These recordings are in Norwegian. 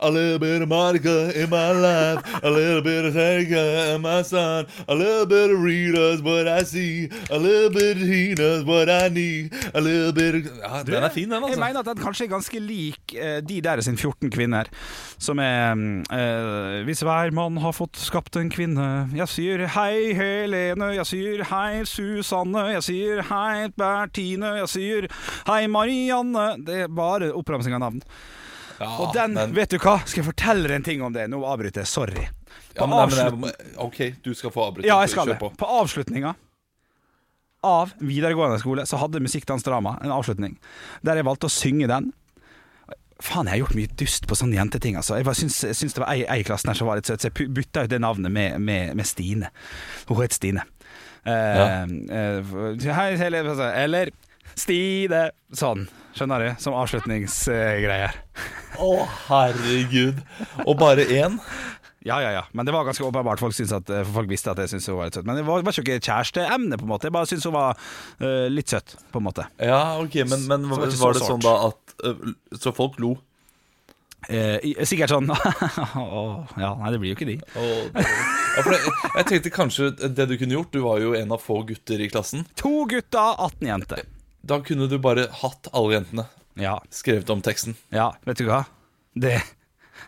A little bit of Monica in my life, a little bit of Tanka in my son, a little bit of Rita's what I see, a little bit of Tina's what I need, a little bit of Ja, den er fin, den, Jeg altså. mener at den kanskje er ganske lik uh, de der sin 14 kvinner, som er uh, Hvis hver mann har fått skapt en kvinne Jeg sier hei Helene, jeg sier hei Susanne, jeg sier hei Bertine, jeg sier hei Marianne Det er bare oppramsing av navn. Ja, Og den, men- vet du hva, skal jeg fortelle deg en ting om det? Nå avbryter jeg, sorry. ja, men, nei, men OK, du skal få avbryte. Ja, jeg skal det. på. På avslutninga av videregående skole så hadde Musikkdansdrama en avslutning der jeg valgte å synge den. Faen, jeg har gjort mye dust på sånne jenteting. Altså. Jeg syns, jeg syns det var ei, ei i klassen her som var litt søt, så jeg bytta ut det navnet med, med, med Stine. Hun het Stine. Uh, ja. uh, hei, eller Stine. Sånn, skjønner du? Som avslutningsgreier. Å, herregud. Og bare én? Ja, ja, ja. Men det var ganske åpenbart. Folk, at, for folk visste at jeg syntes hun var litt søt. Men det var, var ikke kjæresteemne, på en måte. Jeg bare syntes hun var uh, litt søt, på en måte. Ja, OK, men, men var, det var det sånn da at uh, Så folk lo? Eh, sikkert sånn Ja, nei, det blir jo ikke de. Ja, for jeg, jeg tenkte kanskje det du kunne gjort Du var jo en av få gutter i klassen. To gutter, 18 jenter. Da kunne du bare hatt alle jentene. Ja, Skrevet om teksten. ja vet du hva? Det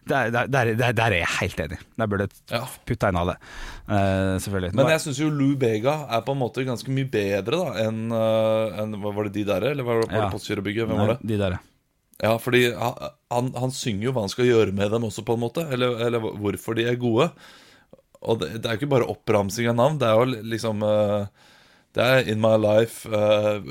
der, der, der, der, er jeg helt enig. Der burde Ja. putta inn alle. Uh, selvfølgelig. Men jeg syns jo Lou Bega er på en måte ganske mye bedre da enn uh, en, Var det de der, eller var var Ja. det Postgirobygget? Hvem Nei, var det? De der, ja. Fordi han, han, synger jo hva han skal gjøre med dem også, på en måte. Eller, eller hvorfor de er gode. Og det, det er jo ikke bare oppramsing av navn. Det er jo liksom uh, Det er In My Life øh,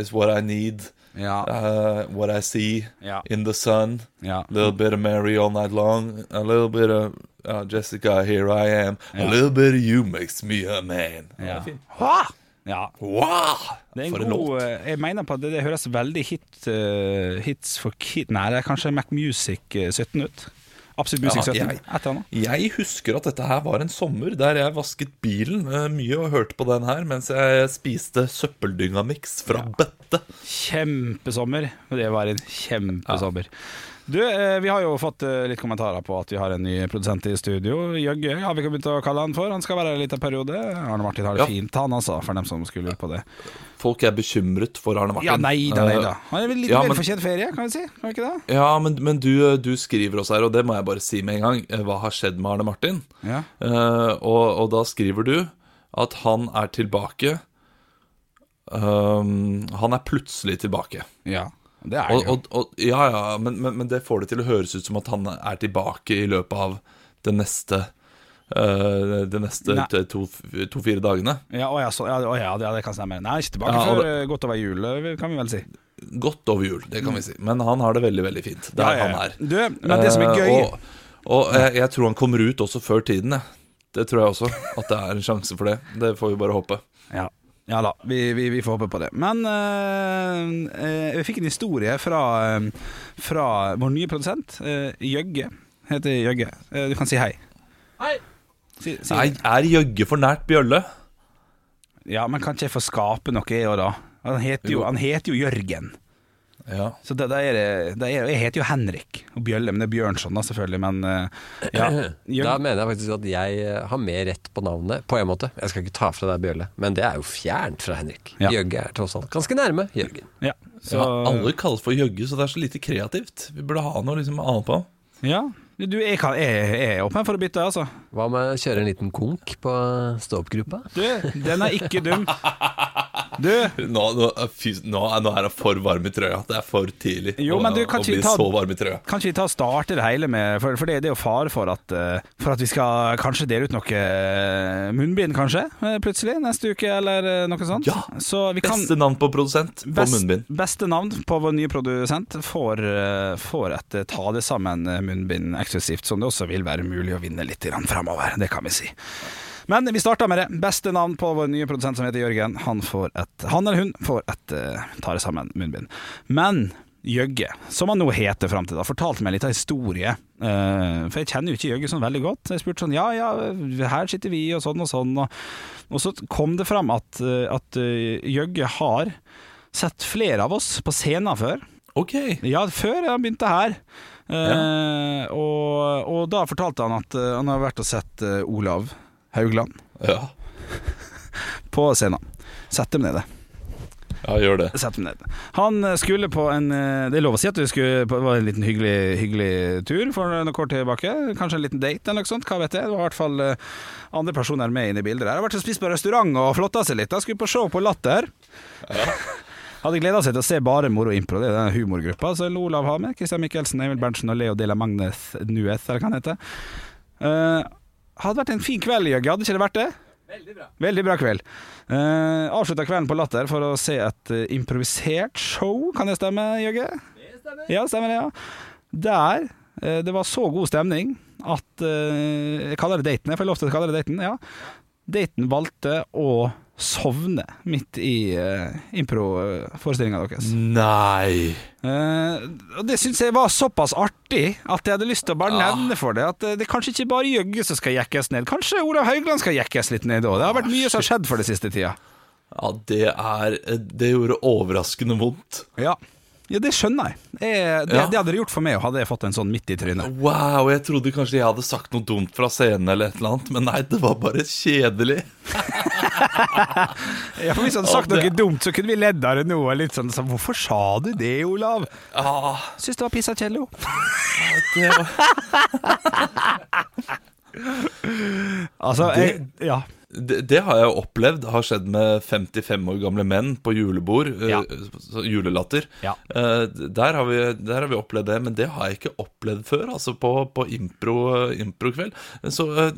Is What I Need. Ja, Uh, what I See. ja, In the Sun. ja. A little bit of Mary all night long. A little bit of uh, Jessica, here I am. A little bit of you makes me a man. ja. ja. Wow! Det er en For en god låt. eh, Jeg mener på at det, det høres veldig hit, uh, hits for kid Nei, det er kanskje Mac Music eh, 17 ut. Absolutt Music Ja, jeg-. Jeg husker at dette her var en sommer der jeg vasket bilen eh, mye og hørte på den her mens jeg spiste søppeldyngamix fra bøtte. Kjempesommer. Det var en kjempesommer. Du, eh, vi har jo fått eh, litt kommentarer på at vi har en ny produsent i studio. Jøgge har vi ikke begynt å kalle han for. Han skal være her en liten periode. Arne Martin har det Ja. fint, han altså, for dem som skulle på det. Folk er bekymret for Arne Martin. Ja, nei da, nei Eh, da. Han er vel litt ja, men- velfortjent ferie, kan vi si? Kan vi ikke det? Ja, men, men du, du skriver også her, og det må jeg bare si med en gang, eh, hva har skjedd med Arne Martin? Ja. Uh, og, og da skriver du at han er tilbake um, Han er plutselig tilbake. ja. Det er Og, og, og, ja, ja, men, men, men det får det til å høres ut som at han er tilbake i løpet av det neste uh, de neste to-fire to, dagene. Ja, å ja, så, ja, å ja, det, det kan stemme. Nei, ikke tilbake Ja, før det- eh, godt over jul, eh, kan vi vel si. Godt over jul, det kan vi si. Men han har det veldig, veldig fint ja, ja. han er. Du, men det som er gøy gøy Og, og jeg, jeg tror han kommer ut også før tiden, jeg. Det tror jeg også. At det er en sjanse for det. Det får vi bare håpe. Ja, ja da, vi, vi, vi får håpe på det. Men uh, eh, vi fikk en historie fra, eh, fra vår nye produsent, uh, Jøgge. Heter Jøgge. Uh, du kan si hei. Hei. Si, si, hei. er Jøgge for nært Bjølle? Ja, men kan ikke jeg få skape noe, jeg òg, da? Han heter Jo. han heter jo Jørgen. Ja. Så det, det, er det, er, Jeg heter jo Henrik og Bjølle, men det er Bjørnson da, selvfølgelig. Men eh, ja. Da mener jeg faktisk at jeg eh, har mer rett på navnet, på en måte. Jeg skal ikke ta fra deg Bjølle, men det er jo fjernt fra Henrik. Ja. Jøgge er tross alt ganske nærme Jørgen. ja. Så, ja, alle kalles for Jøgge, så det er så lite kreativt. Vi burde ha noe liksom annet på. ja. Du, jeg, kan, jeg, jeg er åpen for å bytte, altså. Hva med å kjøre en liten konk på stå-opp-gruppa? Du, den er ikke dum. Du, Nå, nå, fy, nå, nå er det for varm i trøya. Det er for tidlig Jo, å, du, å bli ta- så varm i trøya. kan ikke vi ta og starte det hele med For, for det, det er jo fare for at, eh, for at vi skal kanskje dele ut noe eh, munnbind, kanskje, eh, plutselig, neste uke, eller noe sånt. Ja, Så vi kan Beste navn på produsent på Best, munnbind. beste navn på vår nye produsent får, får et ta det sammen eh, munnbind eksklusivt, som det også vil være mulig å vinne litt framover. Det kan vi si. Men vi starter med det. Beste navn på vår nye produsent som heter Jørgen. Han, får et, han eller hun får et uh, tar det sammen munnbind. Men Jøgge, som han nå heter fram til da, fortalte meg litt av historie. Uh, for jeg kjenner jo ikke Jøgge sånn veldig godt. Jeg spurte sånn ja ja, her sitter vi og sånn og sånn. Og, og så kom det fram at, eh, at uh, Jøgge har sett flere av oss på scenen før. Ok. Ja, før han begynte her. Eh, og, og da fortalte han at han har vært og sett Olav Haugland Ja, på scenen. Sett dem nede. ja gjør det. Sett dem ned. Han skulle på en eh, Det er lov å si at du skulle på, det var en liten hyggelig, hyggelig tur for noen kort tilbake. Kanskje en liten date eller noe sånt. Hva vet jeg. Det var i hvert fall eh, andre personer med inne i bildet der. Har vært og spist på restaurant og flotta seg litt. Da skulle på show på Latter. Hadde gleda seg til å se bare Moro Impro, det er den humorgruppa som Olav har med. Christian Michelsen, Emil Berntsen og Leo Dela Magnes Nueth, eller hva han heter. Eh, hadde vært en fin kveld, Jøgge. Hadde ikke det vært det? Veldig bra. Veldig bra kveld. Uh, Avslutta kvelden på Latter for å se et uh, improvisert show, kan det stemme, Jøgge? Det stemmer. Ja, stemmer det, ja. Der uh, det var så god stemning at uh, Jeg kaller det daten, jeg får lov til å kalle det daten, ja. Daten valgte å sovne midt i uh, improforestillinga deres. Nei. Uh, og Det syns jeg var såpass artig at jeg hadde lyst til å bare ah. nevne for det. At eh, det kanskje ikke bare Jøgge som skal jekkes ned. Kanskje Olav Haugland skal jekkes litt ned òg. Det har vært mye som har skjedd for det siste tida. Ja, det er Det gjorde overraskende vondt. Ja, ja det skjønner jeg. jeg det, Ja. det hadde det gjort for meg, hadde jeg fått en sånn midt i trynet. Wow, jeg trodde kanskje jeg hadde sagt noe dumt fra scenen eller et eller annet, men nei, det var bare kjedelig. Ja, for Hvis han hadde sagt noe dumt, så kunne vi ledd av det nå. Litt sånn, så, Hvorfor sa du det, Olav? Ah. Syns det var pissa var Altså, jeg, ja. Det, det har jeg opplevd har skjedd med 55 år gamle menn på julebord. eh, Ja. Uh, julelatter. Ja. Uh, der, har vi, der har vi opplevd det, men det har jeg ikke opplevd før. Altså på, på impro, improkveld. Så uh,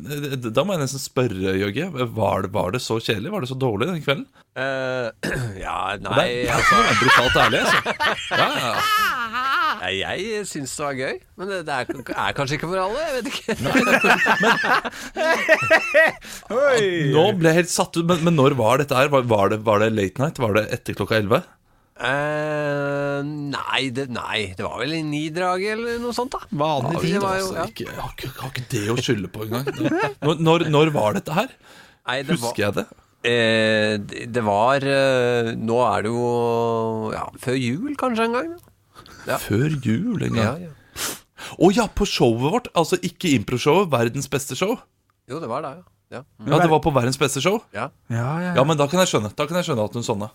da må jeg nesten spørre, Jørge. Var, var det så kjedelig? Var det så dårlig den kvelden? Eh, ja, Og nei, det er, altså det brutalt ærlig, altså. Ja, ja. Jeg syns det var gøy, men det, det er, er kanskje ikke for alle. Jeg vet ikke. Nå ble jeg helt satt ut. Men, men når var dette her? Var, var, det, var det late night? Var det etter klokka 11? Uh, nei, det, nei, det var vel i ni-draget eller noe sånt, da. Vanlig var jo, Altså, ja. ikke, jeg, har ikke, jeg har ikke det å skylde på engang. Når, når, når var dette her? Nei, det var, Husker jeg det? eh, det det var eh, Nå er det jo ja, før jul kanskje en gang. Ja. Før jul en gang. ja. Å ja, på showet vårt. Altså ikke improshowet, verdens beste show. Jo, det var det, ja. ja. Ja, det var på verdens beste show. ja. Ja, ja, Ja, men da kan jeg skjønne Da kan jeg skjønne at hun sovna.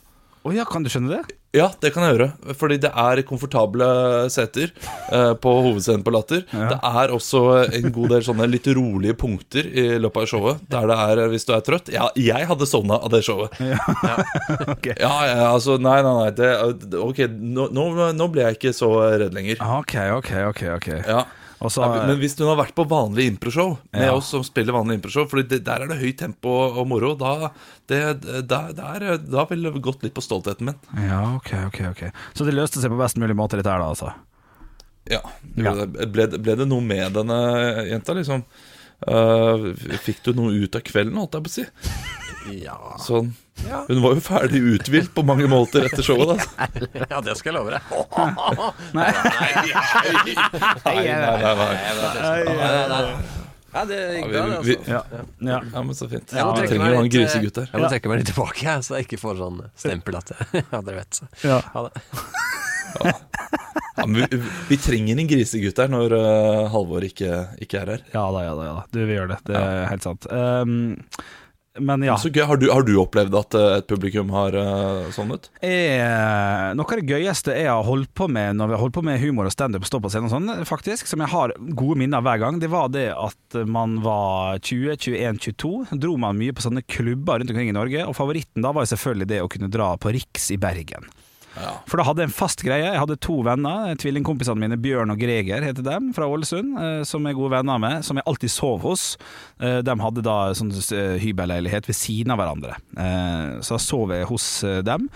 Å ja, kan du skjønne det? Ja, det kan jeg gjøre. Fordi det er komfortable seter eh, på hovedscenen på Latter. Det er også en god del sånne litt rolige punkter i løpet av showet. Der det er, hvis du er trøtt Ja, jeg hadde sovna av det showet. Ja, Ok. Ja, ja, altså Nei, nei, nei. Det, ok, nå, nå ble jeg ikke så redd lenger. Ok, ok, ok. ok Ja. Og så, Ja, men hvis hun har vært på vanlig improshow med Ja. oss som spiller vanlig improshow, for der er det høyt tempo og moro, da, det, der, der, da ville det gått litt på stoltheten min. Ja, ok, ok, ok Så det løste seg på best mulig måte, dette her, da, altså? Ja. Ja. Ble, ble det noe med denne jenta, liksom? Uh, fikk du noe ut av kvelden, holdt jeg på å si? Ja. Sånn. Hun var jo ferdig uthvilt på mange måter etter showet. Da. ja, det skal jeg love deg. Nei. Nei, nei, nei, nei. Ja, det gikk bra, det, vi- altså. Ja. ja. Ja, men så fint. Vi trenger jo en eh, grisegutt der. Jeg må trekke meg litt tilbake, jeg, så jeg ikke får sånn stempel at jeg Ja, dere vet. Så. Ja. Ha det. Ja, men vi, vi trenger en grisegutt her når uh, Halvor ikke, ikke er her. Ja da, ja da. ja da Du, vi gjør det. Det er helt sant. Um, men ja. Så gøy. Har du, har du opplevd at eh, et publikum har uh, sånn ut? Eh, noe av det gøyeste jeg har holdt på med når vi har holdt på med humor og standup og stå på scenen og sånn, faktisk, som jeg har gode minner av hver gang, det var det at man var 20, 21, 22. Dro man mye på sånne klubber rundt omkring i Norge, og favoritten da var jo selvfølgelig det å kunne dra på Riks i Bergen. For da hadde jeg en fast greie. Jeg hadde to venner, tvillingkompisene mine Bjørn og Greger heter dem, fra Ålesund, eh, som jeg er gode venner med, som jeg alltid sov hos. Eh, De hadde da sånn eh, hybelleilighet ved siden av hverandre, så da sov jeg hos dem.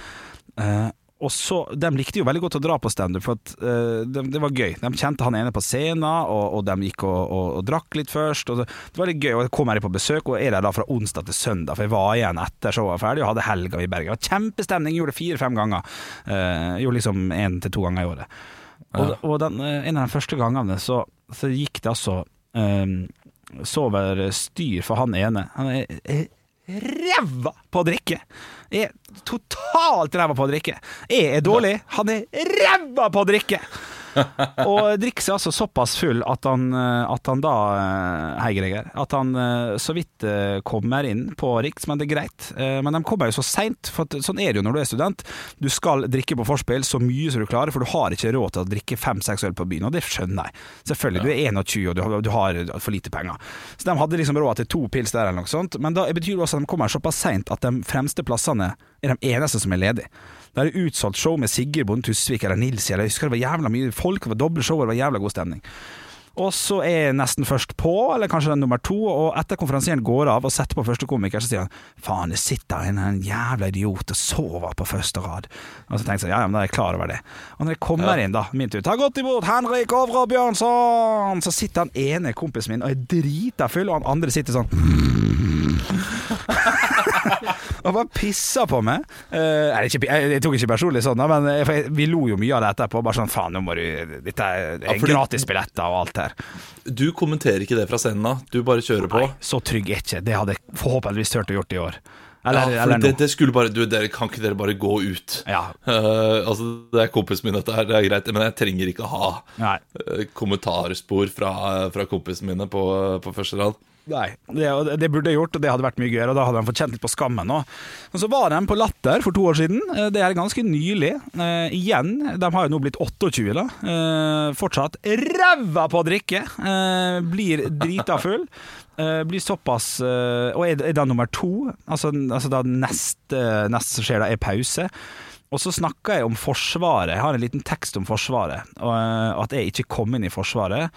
Eh, og så, De likte jo veldig godt å dra på standup, for at, uh, det, det var gøy. De kjente han ene på scenen, og, og de gikk og, og, og drakk litt først. Og det var litt gøy, og jeg kom her på besøk, og er der da fra onsdag til søndag, for jeg var igjen etter showet var ferdig og hadde helga i Bergen. Kjempestemning, gjorde det fire-fem ganger. Uh, gjorde liksom én til to ganger i året. Og, og den, eh, en av de første gangene så, så gikk det altså eh, Så over styr for han ene. Han er, er ræva på å drikke! Jeg er totalt ræva på å drikke. Jeg er dårlig, han er ræva på å drikke! og drikker seg altså såpass full at han, eh, at han da eh, Hei, Greger. At han eh, så vidt kommer inn på Riks, men det er greit. Men de kommer jo så seint, for sånn er det jo når du er student. Du skal drikke på forspill så mye som du klarer, for du har ikke råd til å drikke fem-seks øl på byen, og det skjønner jeg. Selvfølgelig, du er 21 og du har, du har for lite penger. Så de hadde liksom råd til to pils der eller noe sånt, men da betyr det også at de kommer såpass seint at de fremste plassene er de eneste som er ledige. Da er det utsolgt show med Sigurd Bonde Tusvik eller Nils eller jeg husker det var jævla mye folk, det var doble show, det var jævla god stemning. Og så er jeg nesten først på, eller kanskje den nummer to, og etter konferansieren går av og setter på første komiker, så sier han faen, det sitter en, en jævla idiot og sover på første rad. Og så tenker jeg ja, ja, men da er jeg klar over det. Og når jeg kommer inn, da, min tur, ta godt imot Henrik Ovra Bjørnson! Så sitter han ene kompisen min og er drita full, og han andre sitter sånn og bare pissa på meg. Eh, nei, ikke, jeg, jeg tok ikke personlig sånn, men jeg, for jeg, vi lo jo mye av det etterpå. Bare sånn faen, nå må du Dette er, det Ja, er gratisbilletter og alt her. Du kommenterer ikke det fra scenen da? Du bare kjører på. Nei, så trygg er ikke. Det hadde jeg forhåpentligvis turt å gjort i år. Eller, ja, eller det, det skulle bare du, dere, Kan ikke dere bare gå ut? Ja. Uh, altså, Det er kompisen min, dette her, det er greit, men jeg trenger ikke ha Nei. eh, kommentarspor fra, fra kompisene mine på, på første rad. Nei, det, det- burde jeg gjort, og det hadde vært mye gøyere. Og da hadde de fått kjent litt på skammen òg. Så var de på Latter for to år siden. Eh, Det er ganske nylig. Eh, igjen, de har jo nå blitt 28, da. Eh, fortsatt ræva på å drikke. Eh, blir drita full. Eh, blir såpass eh, Og er, er da nummer to. Altså, altså da neste, neste som skjer, da er pause. Og så snakker jeg om Forsvaret. Jeg har en liten tekst om Forsvaret, og at jeg ikke kom inn i Forsvaret.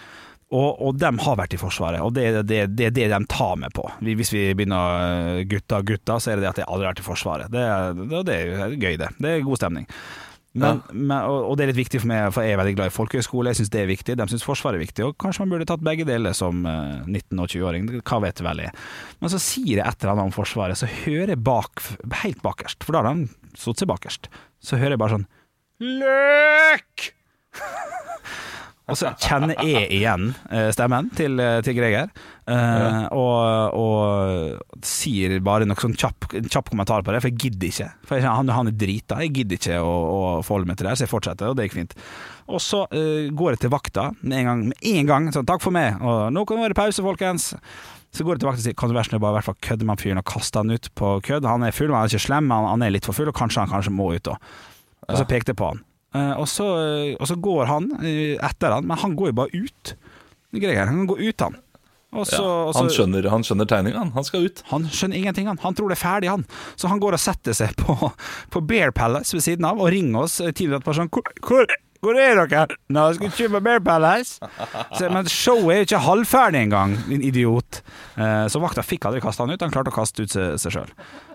Og, og de har vært i Forsvaret, og det er det, det, det de tar med på. Hvis vi begynner eh, gutta gutta, så er det det at de aldri har vært i Forsvaret. Det det, er gøy, det. Det er god stemning. Men, men, og, og det er litt viktig for meg, for jeg er veldig glad i folkehøyskole. Jeg syns det er viktig. De syns Forsvaret er viktig, og kanskje man burde tatt begge deler som eh, 19- og 20-åring. Hva vet vel jeg. Men så sier jeg et eller annet om Forsvaret, så hører jeg bak, helt bakerst, for da har de sittet bakerst, så hører jeg bare sånn Løk! Og så kjenner jeg igjen eh, stemmen til, eh, til Greger, eh, og, og sier bare noe sånn kjapp, kjapp kommentar på det, for jeg gidder ikke. For jeg, han, han er drita, jeg gidder ikke å, å forholde meg til det, så jeg fortsetter, og det gikk fint. Og så uh, går jeg til vakta med en gang, med en gang sånn 'takk for meg', og 'nå kan det være pause, folkens'. Så går jeg til og sier 'kan du være snill bare i hvert fall kødde med fyren og kaste han ut på kødd'. Han er full, men han er ikke slem, han, han er litt for full, og kanskje han kanskje må ut òg. Og så pekte jeg på han. Eh, og, så, og så går han eh, etter han, men han går jo bare ut. Greger, han går ut, han. Og så, Ja, han, skjønner, han skjønner tegninga, han. Han skal ut. han skjønner ingenting, han. Han tror det er ferdig, han. Så han går og setter seg på, på Bear Palace ved siden av og ringer oss tidligere på sånn Hvor, hvor, hvor er dere? Nå, jeg vi kjøpe Bear Palace. Så, men showet er jo ikke halvferdig engang, din idiot. Eh, så vakta fikk aldri kasta han ut, han klarte å kaste ut seg, sjøl.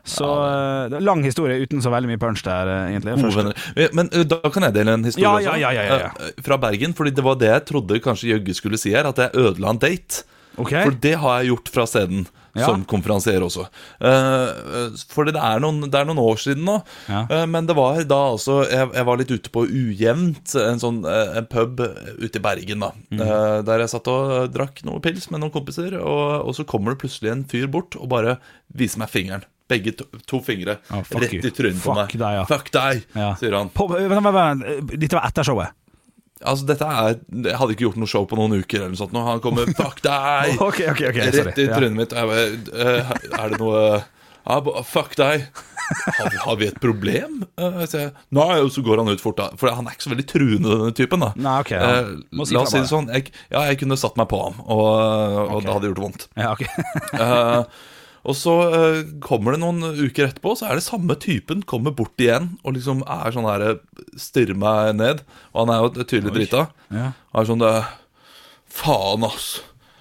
Så eh, lang historie uten så veldig mye punch der, eh, egentlig. Først- Men eh, da kan jeg dele en historie Ja, ja, ja, ja, ja, ja. Eh, Fra Bergen. Fordi det var det jeg trodde kanskje Jøgge skulle si her, at jeg ødela en date. Ok. For det har jeg gjort fra scenen. Ja. Som konferansier også. Uh, for det er, noen, det er noen år siden nå. Ja. Uh, men det var da altså jeg, jeg var litt ute på Ujevnt, en sånn eh, en pub ute i Bergen. da Mm. Uh, Der jeg satt og drakk noe pils med noen kompiser. Og, og så kommer det plutselig en fyr bort og bare viser meg fingeren. Begge to, to fingre oh, rett i trynet på meg. deg, ja. Fuck deg, Ja. sier han. På, vent, vent, vent, Dette var etter showet? Altså, dette er Jeg hadde ikke gjort noe show på noen uker, eller noe sånt. Nå han kommer 'fuck deg' Ok, ok, ok, sorry. rett i trynet mitt. Bare, eh, er det noe Ja, fuck deg. Har vi, har vi et problem? Eh, jeg. Nei, og så går han ut fort, da. For han er ikke så veldig truende, denne typen. da Nei, ok, ja. Eh, si La oss si det sånn. Jeg, ja, jeg kunne satt meg på ham, og, og det hadde gjort vondt. Ja, ok. Eh, og så uh, kommer det noen uker etterpå, så er det samme typen kommer bort igjen og liksom er sånn her eh, Stirrer meg ned. Og han er jo tydelig drita. Ja. Og er sånn det, Faen, ass.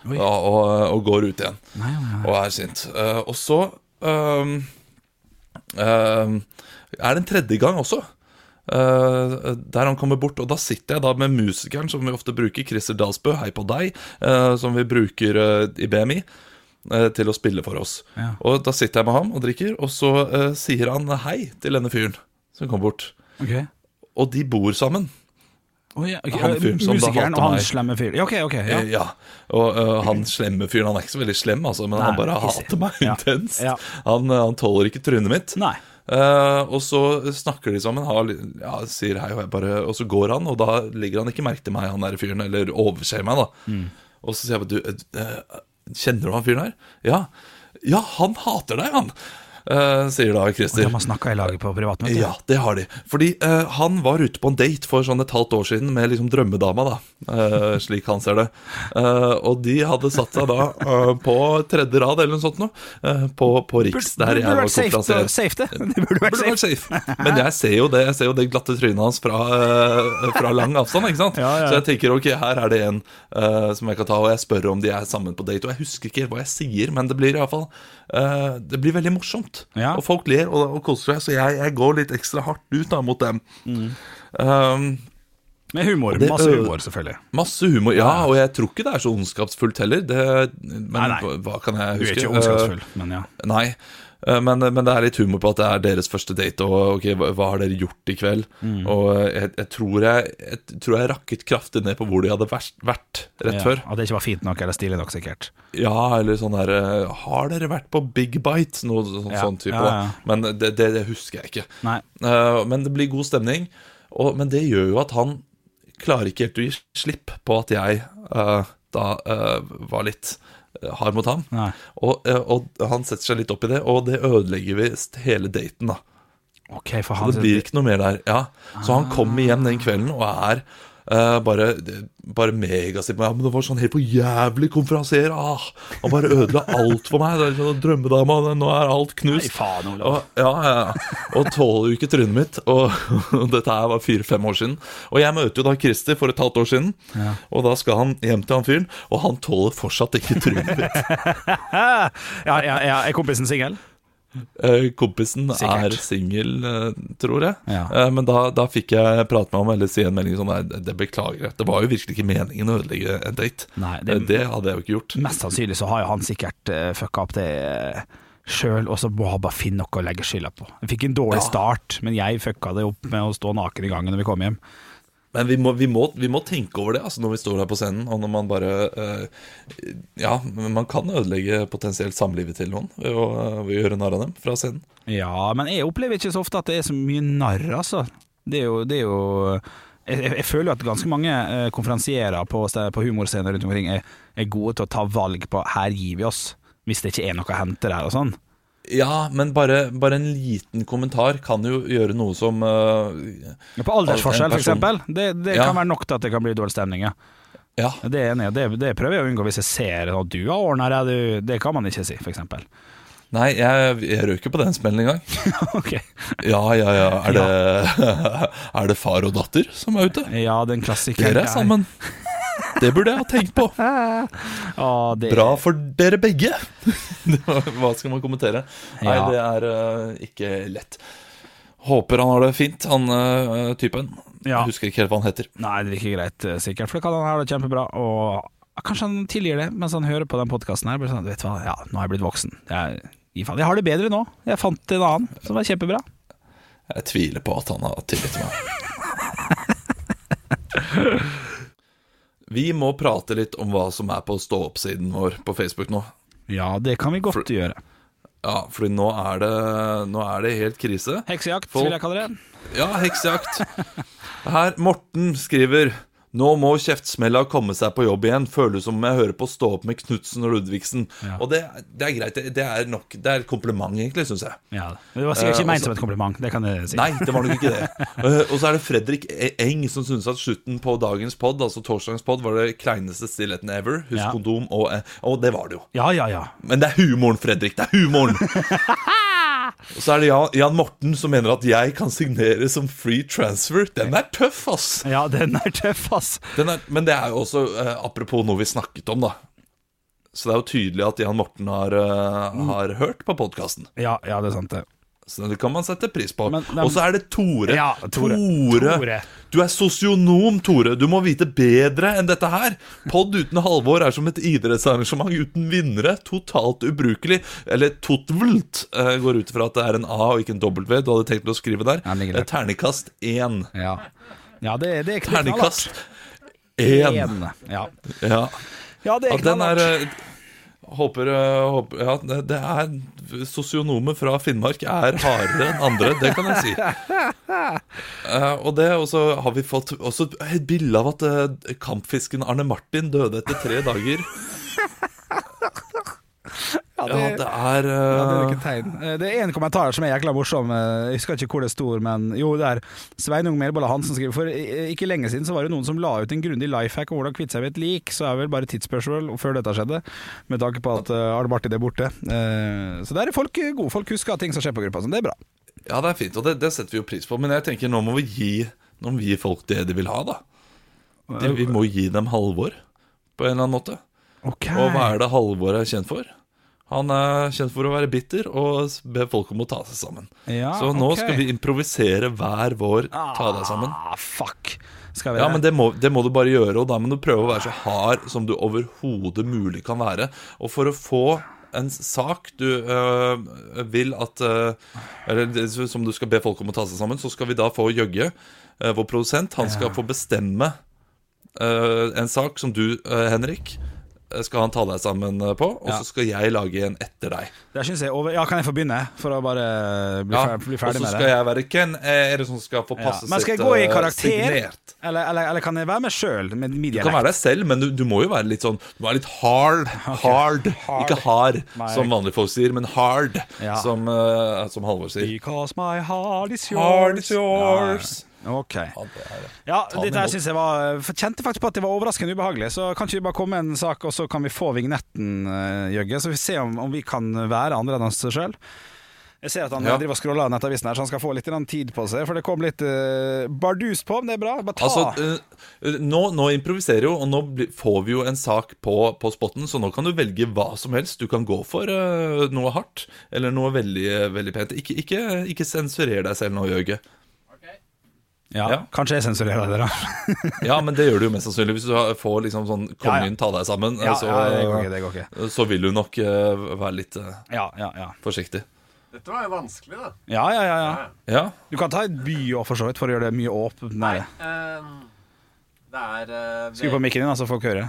Ja, og, og går ut igjen. Nei, nei. Og er sint. Uh, og så um, ehm, er det en tredje gang også. Uh, der han kommer bort, og da sitter jeg da med musikeren som vi ofte bruker, Christer Dalsbø, hei på deg, eh, som vi bruker eh, i BMI, eh, til å spille for oss. Ja. Og da sitter jeg med ham og drikker, og så uh, sier han hei til denne fyren som kom bort. Okay. Og de bor sammen. Oh, ja, okay. Han fyren som da Musikeren og han slemme fyren. Ja, okay, okay, Ja. Eh, Ja, og uh, han slemme fyren, han er ikke så veldig slem, altså, men Nei, han bare hater meg intenst. Han, eh, han tåler ikke trynet mitt. Nei. Eh, og så snakker de sammen, har, ja, sier hei, og, bare, og så går han, og da legger han ikke merke til meg, han der fyren, eller overser meg, da. Mm. Og så sier jeg bare, du, eh, kjenner du han fyren her? Ja. Ja, han hater deg, han! Eh, sier da Og de har snakka i laget på privatmøte? Ja, det har de. Fordi uh, han var ute på en date for sånn et halvt år siden med liksom drømmedama, da. Uh, slik han ser det. Og de hadde satt seg da på tredje rad eller noe sånt noe, på, på Riks, der jeg var konferansier. safe det. Det burde vært Burde vært safe. safe. Men jeg ser jo det Jeg ser jo det glatte trynet hans fra, fra lang avstand. ikke sant? Ja, ja. Så jeg tenker ok, her er det en som jeg kan ta, og jeg spør om de er sammen på date. Og jeg husker ikke hva jeg sier, men det blir i hvert fall eh, Det blir veldig morsomt. Ja. Og folk ler og, og koser seg, så jeg, jeg går litt ekstra hardt ut da mot dem. Mm. Um, Med humor. det- Masse humor, selvfølgelig. Masse humor. Ja, og jeg tror ikke det er så ondskapsfullt heller. Det, men Nei, nei. Hva, hva kan jeg Du er ikke ondskapsfull, men ja. Eh, nei. Eh, Men, men det er litt humor på at det er deres første date, og ok, hva, hva har dere gjort i kveld? Mm. Og jeg, jeg, tror jeg, jeg tror jeg rakket kraftig ned på hvor de hadde vært, vært rett ja. før. At det ikke var fint nok eller stilig nok, sikkert. Ja, eller sånn der eh, Har dere vært på Big Bite? Noe sånn, Ja, sånn type. ja. Men det, det, det husker jeg ikke. Nei. Eh, men det blir god stemning. Og, men det gjør jo at han klarer ikke helt å gi slipp på at jeg uh, da uh, var litt hard mot ham. Og, eh, og han setter seg litt opp i det, og det ødelegger visst hele daten. da Okay, Så det blir ikke noe mer der. Ja. Så han kommer hjem den kvelden og er eh, bare, bare megasint. Ja, men det var sånn helt på jævlig konferansier. Ah, han bare ødela alt for meg. Det er sånn Drømmedama, nå er alt knust. Nei, faen, Olav. Og, ja, ja, ja. og tåler jo ikke trynet mitt. Og, dette her var fire-fem år siden. Og jeg møter jo da Christer for et halvt år siden. Og da skal han hjem til han fyren, og han tåler fortsatt ikke trynet mitt. Ja, ja, ja. Er kompisen singel? Eh, Kompisen Sikkert. er singel, eh, tror jeg. Ja. Eh, Men da, da fikk jeg prate med ham eller si en melding sånn Nei, det beklager jeg. Det var jo virkelig ikke meningen å ødelegge en date. Nei, det, det- det hadde jeg jo ikke gjort. Mest sannsynlig så har jo han sikkert uh, fucka opp det uh, sjøl, og så må han bare finne noe å legge skylda på. Jeg fikk en dårlig Ja. start, men jeg fucka det opp med å stå naken i gangen når vi kom hjem. Men vi må, vi, må, vi må tenke over det altså, når vi står her på scenen, og når man bare eh, Ja, man kan ødelegge potensielt samlivet til noen ved å, ved å gjøre narr av dem fra scenen. Ja, men jeg opplever ikke så ofte at det er så mye narr, altså. Det er jo, det er jo jeg, jeg- føler at ganske mange eh, konferansierer på, på humorscener rundt omkring er, er gode til å ta valg på 'her gir vi oss', hvis det ikke er noe å hente der og sånn. Ja, men bare, bare en liten kommentar kan jo gjøre noe som uh, På aldersforskjell, f.eks. Det, det Ja. kan være nok til at det kan bli dårlig stemning, ja. Ja, Det er det, det prøver jeg å unngå hvis jeg ser at du har ordna deg, det kan man ikke si, eksempel. Nei, jeg, jeg røk ikke på den smellen engang. ok. Ja, ja, ja. Er det, er det far og datter som er ute? Ja, den klassikeren Dere er sammen. Det burde jeg ha tenkt på. Ah, det, Bra for dere begge. Hva skal man kommentere? Nei, Ja. det er uh, ikke lett. Håper han har det fint, han uh, typen. Ja. Husker ikke helt hva han heter. Nei, det er ikke greit, eh, sikkert. For det kan han ha det kjempebra. Og kanskje han tilgir det mens han hører på den podkasten her. Sånn, vet du hva, ja, nå har jeg blitt voksen. Jeg, jeg har det bedre nå. Jeg fant en annen som var kjempebra. Jeg tviler på at han har tillit til meg. Vi må prate litt om hva som er på stå-opp-siden vår på Facebook nå. Ja, det kan vi godt For- gjøre. Ja, fordi nå er det, nå er det helt krise. Heksejakt, Folk- vil jeg kalle det. Ja, heksejakt. Her, Morten skriver Nå må kjeftsmella komme seg på jobb igjen. Føles som om jeg hører på Stå opp med Knutsen og Ludvigsen. Og det, det er greit. Det, er nok Det er et kompliment, egentlig, syns jeg. Ja, det var sikkert ikke ikke ment altså- som et kompliment. Det kan jeg si. Nei, det var nok ikke det. uh, og så er det Fredrik E- Eng som syns at slutten på dagens pod, altså torsdagens pod, var det kleineste stillheten ever. Husk Ja. kondom, og, eh, og det var det jo. Ja, ja, ja. Men det er humoren, Fredrik. Det er humoren! Og så er det Jan, Jan Morten som mener at jeg kan signere som free transfer. Den er tøff, ass! Ja, den er tøff, ass. Den er, men det er jo også eh, apropos noe vi snakket om, da. Så det er jo tydelig at Jan Morten har, uh, har hørt på podkasten. Ja, ja, det er sant, det. Så det kan man sette pris på. Og så er det Tore. Ja, Tore. Tore. Du er sosionom, Tore. Du må vite bedre enn dette her. Pod uten Halvor er som et idrettsarrangement uten vinnere. Totalt ubrukelig. Eller totvult, eh, går ut ifra at det er en A og ikke en W. Du hadde tenkt å skrive der. Ja, Ternekast. Eh, Terningkast én. Ja, ja det, det er knallhardt. Ternekast én. Én. Ja. Ja. ja, det er er knallhardt. Håper, eh, håper Ja, det, det er Sosionomer fra Finnmark er hardere enn andre, det kan jeg si. Uh, og det, og så har vi fått også et bilde av at uh, kampfisken Arne Martin døde etter tre dager. Ja, Ja, det er Ja, det er eh, ikke tegn. Eh, Det er en kommentar som er jækla morsom. Eh, Jeg husker ikke hvor det står, men jo, det er Sveinung Melbolla Hansen skriver For ikke lenge siden så var det noen som la ut en grundig life hack om hvordan kvitte seg med et lik, så er det vel bare tidsspørsmål før dette skjedde, med tanke på at uh, Arne Martin er borte. Eh, Så der er folk gode. Folk husker ting som skjer på gruppa, så det er bra. Ja, det er fint, og det, det setter vi jo pris på. Men jeg tenker nå må vi gi, nå må vi gi folk det de vil ha, da. De, vi må gi dem Halvor, på en eller annen måte. Okay. Og hva er det Halvor er kjent for? Han er kjent for å være bitter og be folk om å ta seg sammen. Ja, Så nå okay. skal vi improvisere hver vår ta deg sammen. Ah, fuck. Skal vi Ja, men det må, det må du bare gjøre, og da må du prøve å være så hard som du overhodet mulig kan være. Og for å få en sak du øh, vil at øh, Eller som du skal be folk om å ta seg sammen, så skal vi da få Jøgge, øh, vår produsent. Han skal få bestemme en sak som du, Henrik, skal han ta deg sammen øh, på, og så skal jeg lage en etter deg. Det synes jeg er over... Ja, kan jeg få begynne? For å bare bli, Ja, fer bli og ferdig så med skal det. jeg være Ken. eh, Er det som skal få Ja. Men skal jeg gå i karakter? signert? Eller, eller, eller kan jeg være meg sjøl Du kan være deg selv, men du, du må jo være litt sånn Du må være litt hard. Hard. Hard. Ikke hard, my. som vanlige folk sier, men hard, Ja. som, uh, som Halvor sier. Because my heart is yours. Heart is yours. Ok. Ja, dette her synes jeg var Kjente faktisk på at det var overraskende ubehagelig. Så kan ikke vi bare komme med en sak, og så kan vi få vignetten, uh, Jøgge? Så vi ser om, om vi kan være andre enn oss sjøl. Jeg ser at han Ja. driver og scroller nettavisen her, så han skal få litt tid på seg. For det kom litt uh, bardus på, men det er bra. Bare ta. Altså, uh, nå, nå improviserer jo, og nå får vi jo en sak på, på spotten, så nå kan du velge hva som helst. Du kan gå for uh, noe hardt, eller noe veldig, veldig pent. Ikke, ikke, ikke sensurer deg selv nå, Jørge. Ja, ja. Kanskje jeg sensurerer dere. da. Ja, men det gjør du jo mest sannsynlig. Hvis du får liksom sånn Ja, ja. Ta deg sammen, Ja, så, ja, det går ikke. Det går ikke. så vil du nok uh, være litt uh, Ja, ja, ja. forsiktig. Dette var jo vanskelig, da. Ja, ja, ja, ja. Ja, Du kan ta et by òg, for så vidt, for å gjøre det mye åpnere. det er uh, Skru på mikken din, så folk hører.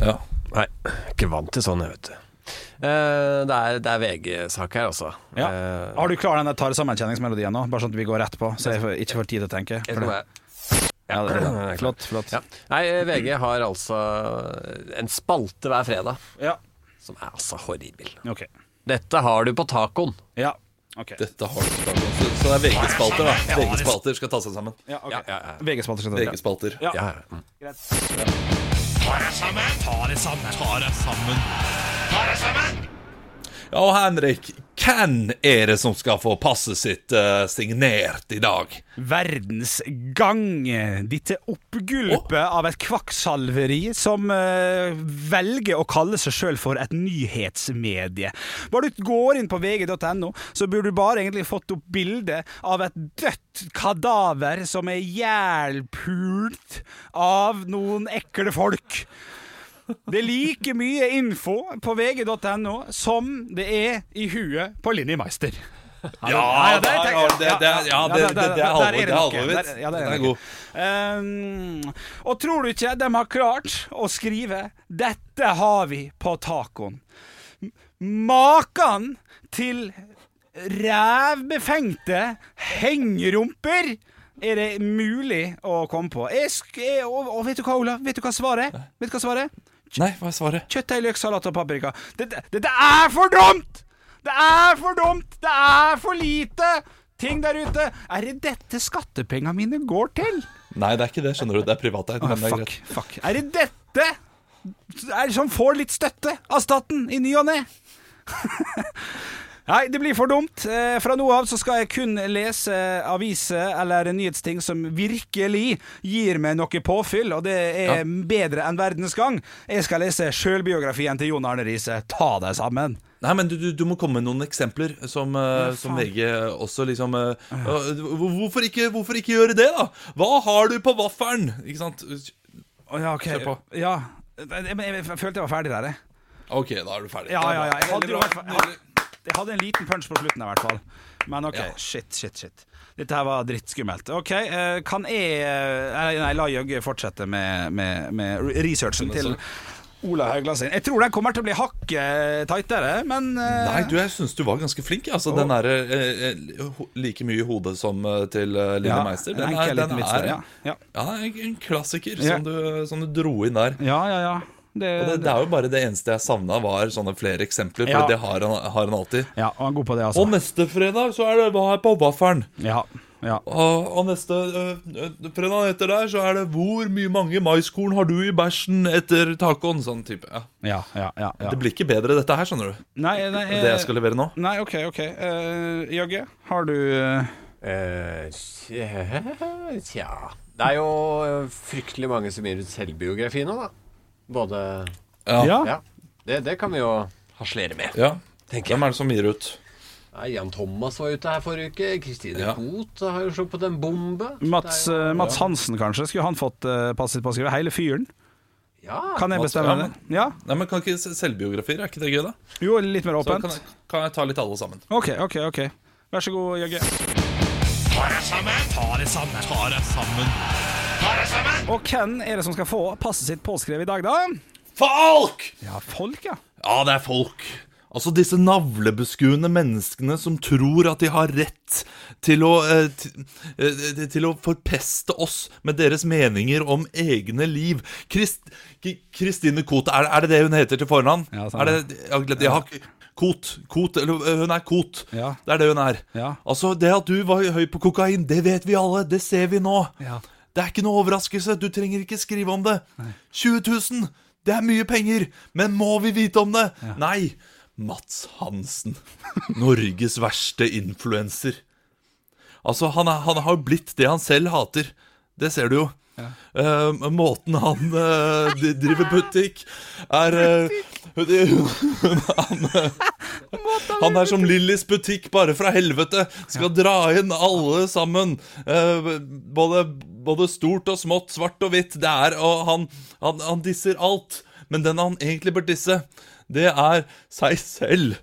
ja. Nei, ikke vant til sånn, jeg, vet du. Eh, det er, det er VG-sak her, altså. Ja. Eh, Har du klar den der tar sammenkjenningsmelodien nå? Bare sånn at vi går rett på, så jeg får- ikke får tid til å tenke. jeg For det- Ja, det er Flott, flott. Ja. Nei, VG har altså en spalte hver fredag Ja. som er altså horribel. Okay. Dette har du på tacoen. Ja. Okay. Dette har du på så, så det er VG-spalter, da. VG-spalter skal ta seg sammen. Ja, ok. Ja, ja, ja. VG-spalter skal ta det. VG-spalter. Ja. Ja, mm. Ja, og Henrik, hvem er det som skal få passet sitt uh, signert i dag? Verdensgang. Dette oppgulpet av et kvakksalveri som uh, velger å kalle seg sjøl for et nyhetsmedie. Bare du går inn på vg.no, så burde du bare egentlig fått opp bilde av et dødt kadaver som er jælpult av noen ekle folk. Det er like mye info på vg.no som det er i huet på Linni Meister. Ja, det er- er- er er ja, det Den er god. Um, og tror du ikke de har klart å skrive 'Dette har vi på tacoen'? Makan til rævbefengte hengerumper er det mulig å komme på? Jeg jeg, og, og vet du hva, Ola? Vet du hva svaret er? Vet du hva svaret er? Nei, hva er svaret? Kjøttdeig, løk, salat og paprika. Dette, dette er for dumt! Det er for dumt! Det er for lite! Ting der ute. Er det dette skattepengene mine går til? Nei, det er ikke det, skjønner du. Det er privateid. Oh, er fuck, greit. fuck. Er det dette er det som får litt støtte av staten i ny og ne? Nei, det blir for dumt. Eh, Fra nå av så skal jeg kun lese aviser eller nyhetsting som virkelig gir meg noe påfyll, og det er bedre enn verdens gang. Jeg skal lese sjølbiografien til Jon Arne Riise. Ta deg sammen. Nei, men du, du, du må komme med noen eksempler som, eh, som VG også liksom eh, hvorfor, ikke, hvorfor ikke gjøre det, da? Hva har du på vaffelen? Ikke sant? Ja, ok. Kjør på. Ja. Jeg, jeg, jeg følte jeg var ferdig der, jeg. Ok, da er du ferdig. Ja, ja, ja. Jeg hadde, jo bra. Jeg hadde, en liten punch på slutten, i hvert fall. Men OK, Ja. shit, shit, shit. Dette her var drittskummelt. OK, eh, kan jeg eh, Nei, la Jøgge fortsette med, med, med researchen til Ola Haugland sin. Jeg tror den kommer til å bli hakket tightere, men eh, Nei, du, jeg syns du var ganske flink. Altså, Den er like mye i hodet som til eh, Line ja, Meister. Den er, den er, den er ja. En klassiker som, du, som du dro inn der. ja, ja. ja. Det, Og det, det er jo bare det eneste jeg savna, var sånne flere eksempler. For Ja. det har han, har han alltid. ja, han er god på det, Og altså. neste fredag så er det hva er på vaffelen. Ja, ja. Og, og neste øh, fredag etter der så er det hvor mye mange maiskorn har du i bæsjen etter tacoen? Sånn type. Ja. ja, ja, ja, ja. Det blir ikke bedre dette her, skjønner du. Nei, nei, Det jeg skal levere nå. nei, OK, OK. Uh, Jøgge, har du uh, Eh, Tja Det er jo eh, fryktelig mange som gir ut selvbiografi nå, da. Både Ja. Ja? Ja. Det, det kan vi jo harselere med. ja. Tenker jeg. Hvem er det som gir ut? Nei, Jan Thomas var ute her forrige uke. Kristine Ja. Koht har jo sluppet en bombe. Mats, Det er jo- eh, Mats Hansen, kanskje? Skulle han fått uh, passet på å skrive hele fyren? Ja. Kan jeg Mats- bestemme ja, det? Ja? Nei, men Kan ikke s- selvbiografier? Er ikke det gøy, da? Jo, litt mer Så kan åpent. jeg, kan jeg ta litt alle sammen. OK, OK. ok Vær så god, Jøgge. Og hvem er det som skal få passet sitt påskrevet i dag, da? Folk! Ja, folk, ja. Ja, det er folk. Altså disse navlebeskuende menneskene som tror at de har rett til å, eh, til, eh, til å forpeste oss med deres meninger om egne liv. Krist, Kristine Koht, er, er det det hun heter til fornavn? Ja, samme. er det, jeg har ja, Kot. Kot, eller eh, hun er Kot. Ja. Det er det hun er. Ja. Altså, det at du var høy på kokain, det vet vi alle. Det ser vi nå. Ja. Det er ikke noe overraskelse. Du trenger ikke skrive om det. 20 000, det er mye penger. Men må vi vite om det? Nei. Mats Hansen. Norges verste influenser. Altså, han, er, han har blitt det han selv hater. Det ser du jo. Eh, måten han uh, driver butikk, er eh, han, han er som Lillys butikk, bare fra helvete. Skal dra inn alle sammen. Både, både stort og smått, svart og hvitt. Det er, og han, han, han disser alt. Men den han egentlig bør disse, det er seg selv.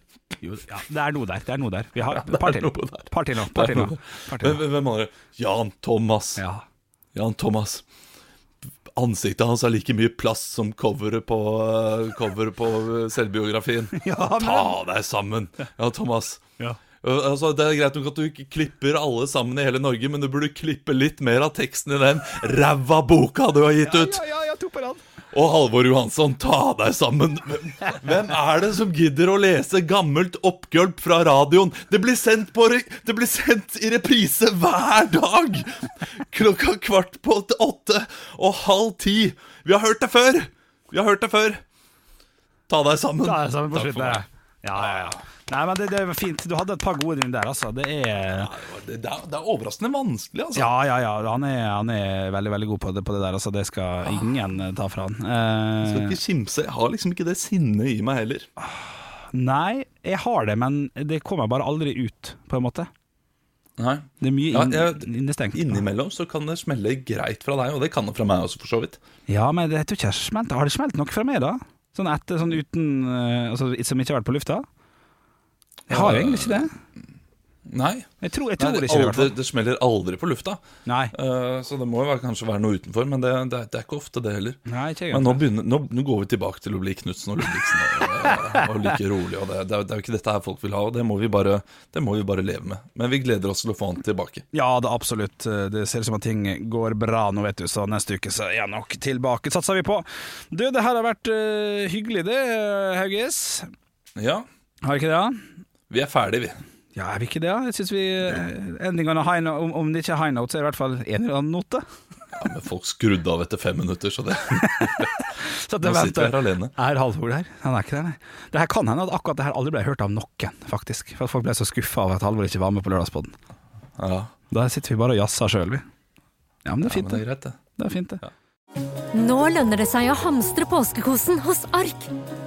Jo, ja. Det er noe der. Det er noe der. Vi har et par til. Par til nå. Par til nå. Hvem andre? Jan Thomas. Ja. Jan Thomas. Ansiktet hans har like mye plass som coveret på, coveret på selvbiografien. Ja, men- Ta deg sammen, Jan Thomas. Ja. Uh, Altså, det er greit nok at du ikke klipper alle sammen i hele Norge, men du burde klippe litt mer av teksten i den ræva boka du har gitt ut. Ja, ja, ja, to på rad. Og Halvor Johansson, ta deg sammen. Hvem- er det som gidder å lese gammelt oppgulp fra radioen? Det blir sendt, på, re- det blir sendt i reprise hver dag! Klokka kvart på åtte og halv ti. Vi har hørt det før! Vi har hørt det før. Ta deg sammen. Ta deg sammen på slutten. Ja, ja, ja. Ja. Nei, men det, det var fint. Du hadde et par gode dine der, altså. Det er Det, det, er, er overraskende vanskelig, altså. Ja, ja, ja. Han er, han er veldig, veldig god på det, på det der. Altså, det skal ingen eh, ta fra han. Eh, skal Eh, ikke kimse. Jeg har liksom ikke det sinnet i meg heller. nei, jeg har det, men det kommer bare aldri ut, på en måte. Nei. Det er mye Ja, inn, jeg- innestengt. Innimellom så kan det smelle greit fra deg, og det kan det fra meg også, for så vidt. Ja, men jeg tror ikke jeg har smelt Har det smelt noe fra meg, da? Sånn etter, sånn uten eh, altså, Som ikke har vært på lufta? Jeg har jo egentlig ikke det. Nei. Jeg tror, jeg Nei det, ikke aldri, det, det smeller aldri på lufta. Nei. Uh, så det må jo kanskje være noe utenfor, men det, det, det er ikke ofte, det heller. Nei, ikke Men nå, begynner, nå, nå går vi tilbake til å bli Knutsen og Ludvigsen og, og like rolig. Og det, det, er, jo ikke dette her folk vil ha, og det må, vi bare, det må vi bare leve med. Men vi gleder oss til å få han tilbake. Ja, det er absolutt. Det ser ut som at ting går bra nå, vet du, så neste uke så er jeg nok tilbake, satser vi på. Du, det her har vært uh, hyggelig det, Hauges. Ja, Har ikke det? Ja? Vi er ferdige, vi. Ja, er vi ikke det? ja? Jeg synes vi eh, endingene har high note, om, om det ikke er high note, så er det i hvert fall en eller annen note. Ja, men folk skrudde av etter fem minutter, så det, Så nå sitter vi her alene. Er Halvor der? Han er ikke der, nei. Det her kan hende at akkurat det her aldri ble hørt av noen, faktisk. For at folk ble så skuffa av at Halvor ikke var med på Lørdagspodden. Ja, Da sitter vi bare og jazzer sjøl, vi. Ja, men det er ja fint, men det det. er greit, det. Det er fint, det. Nå lønner det seg å hamstre påskekosen hos Ark.